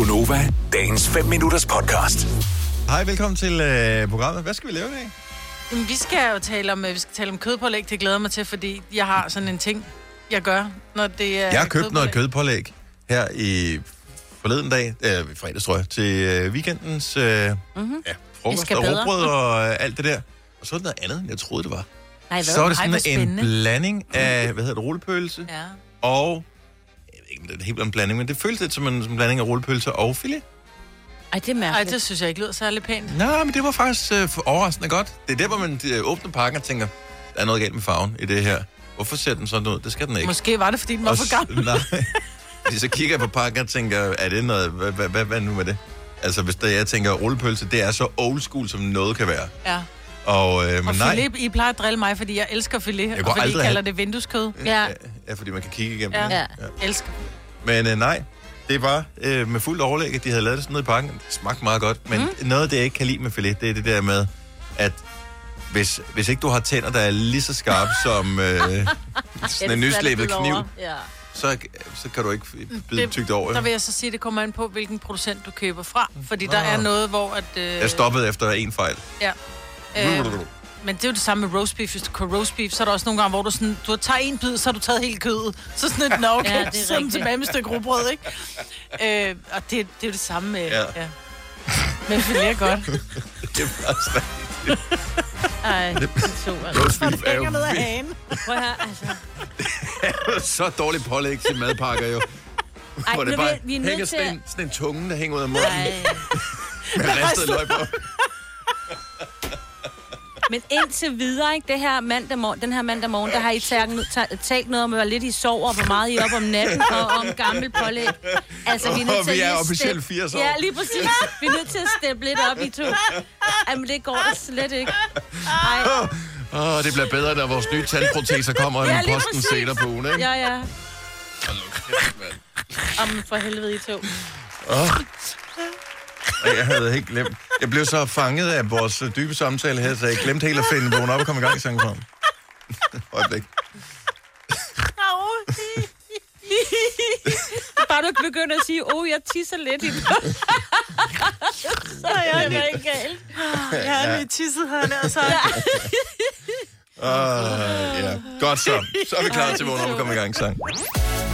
Gunova, dagens 5 minutters podcast. Hej, velkommen til øh, programmet. Hvad skal vi lave i dag? Jamen, vi skal jo tale om, øh, vi skal tale om kødpålæg. Det glæder mig til, fordi jeg har sådan en ting, jeg gør, når det er Jeg har købt noget kødpålæg. kødpålæg her i forleden dag, øh, fredags tror jeg, til øh, weekendens øh, mm-hmm. ja, frokost og råbrød og øh, alt det der. Og så er det noget andet, end jeg troede, det var. Nej, hvad? Så er det Ej, sådan hvor en spændende. blanding af, hvad hedder det, rullepølse Ja. og... Ikke, det er helt en blanding, men det føles lidt som en, som en blanding af rullepølse og filet. Ej, det er Ej, mærkeligt. det synes jeg ikke lyder særlig pænt. Nej, men det var faktisk øh, overraskende godt. Det er der, hvor man øh, åbner pakken og tænker, der er noget galt med farven i det her. Hvorfor ser den sådan ud? Det skal den ikke. Måske var det, fordi den var Og for gammel. Nej. Fordi så kigger jeg på pakken og tænker, er det noget, hvad, hvad, hvad, hvad nu med det? Altså, hvis der, jeg tænker, rullepølse, det er så old school, som noget kan være. Ja. Og, øh, men Og nej, filet, I plejer at drille mig, fordi jeg elsker filet, Jeg og fordi I kalder have- det vindueskød. Ja. ja, fordi man kan kigge igennem Ja. det. Ja. Elsker. Men øh, nej, det var øh, med fuldt overlæg, at de havde lavet det sådan noget i pakken. Det smagte meget godt, men mm. noget af det, jeg ikke kan lide med filet, det er det der med, at hvis, hvis ikke du har tænder, der er lige så skarpe som øh, sådan en nyslæbet kniv, Ja. så, så kan du ikke bide Det- tygt over. Der vil jeg så sige, at det kommer an på, hvilken producent du køber fra. Fordi der Ah. er noget, hvor... At, øh, Jeg stoppede efter en fejl. Ja. Øh, men det er jo det samme med roast beef. Hvis du køber roast beef, så er der også nogle gange, hvor du, sådan, du tager en bid, så har du taget hele kødet. Så sådan et, nå okay, Ja, det er tilbage med et stykke rugbrød, ikke? øh, og det, det er jo det samme med... Ja. Ja. Men filet er godt. Det er faktisk rigtigt. Ej, det to, altså. Roast beef er jo ned af hagen. Prøv at høre, altså. så dårligt pålæg til madpakker jo. Ej, Hvor det bare vil- vi er nødt hænger til sådan, en, sådan en tunge, der hænger ud af munden Ej. med ristet løg på. Men indtil videre, ikke, det her mandag morgen, den her mandag morgen, der har I talt, ta- talt noget om, hvor lidt I sover, og hvor meget I er op om natten, og om gammel pålæg. Altså, vi er nødt til vi at er officielt step- 80 år. Ja, lige præcis. Vi er nødt til at steppe lidt op, I to. Jamen, det går slet ikke. Ej, Åh, oh, det bliver bedre, når vores nye tandproteser kommer Ja, lige posten præcis. senere på ugen, ikke? ja, ja. Om for helvede, I to. Ej, Jeg havde helt glemt. Jeg blev så fanget af vores dybe samtale her, så jeg glemte helt at finde vågen op og komme i gang i sangen frem. Øjeblik. Bare du begynder at sige, åh, oh, jeg tisser lidt i den. så er jeg ikke galt. Jeg har lige tisset herne, og så... Uh, ja. Godt så. Så er vi klar til vågen op og komme i gang i sang.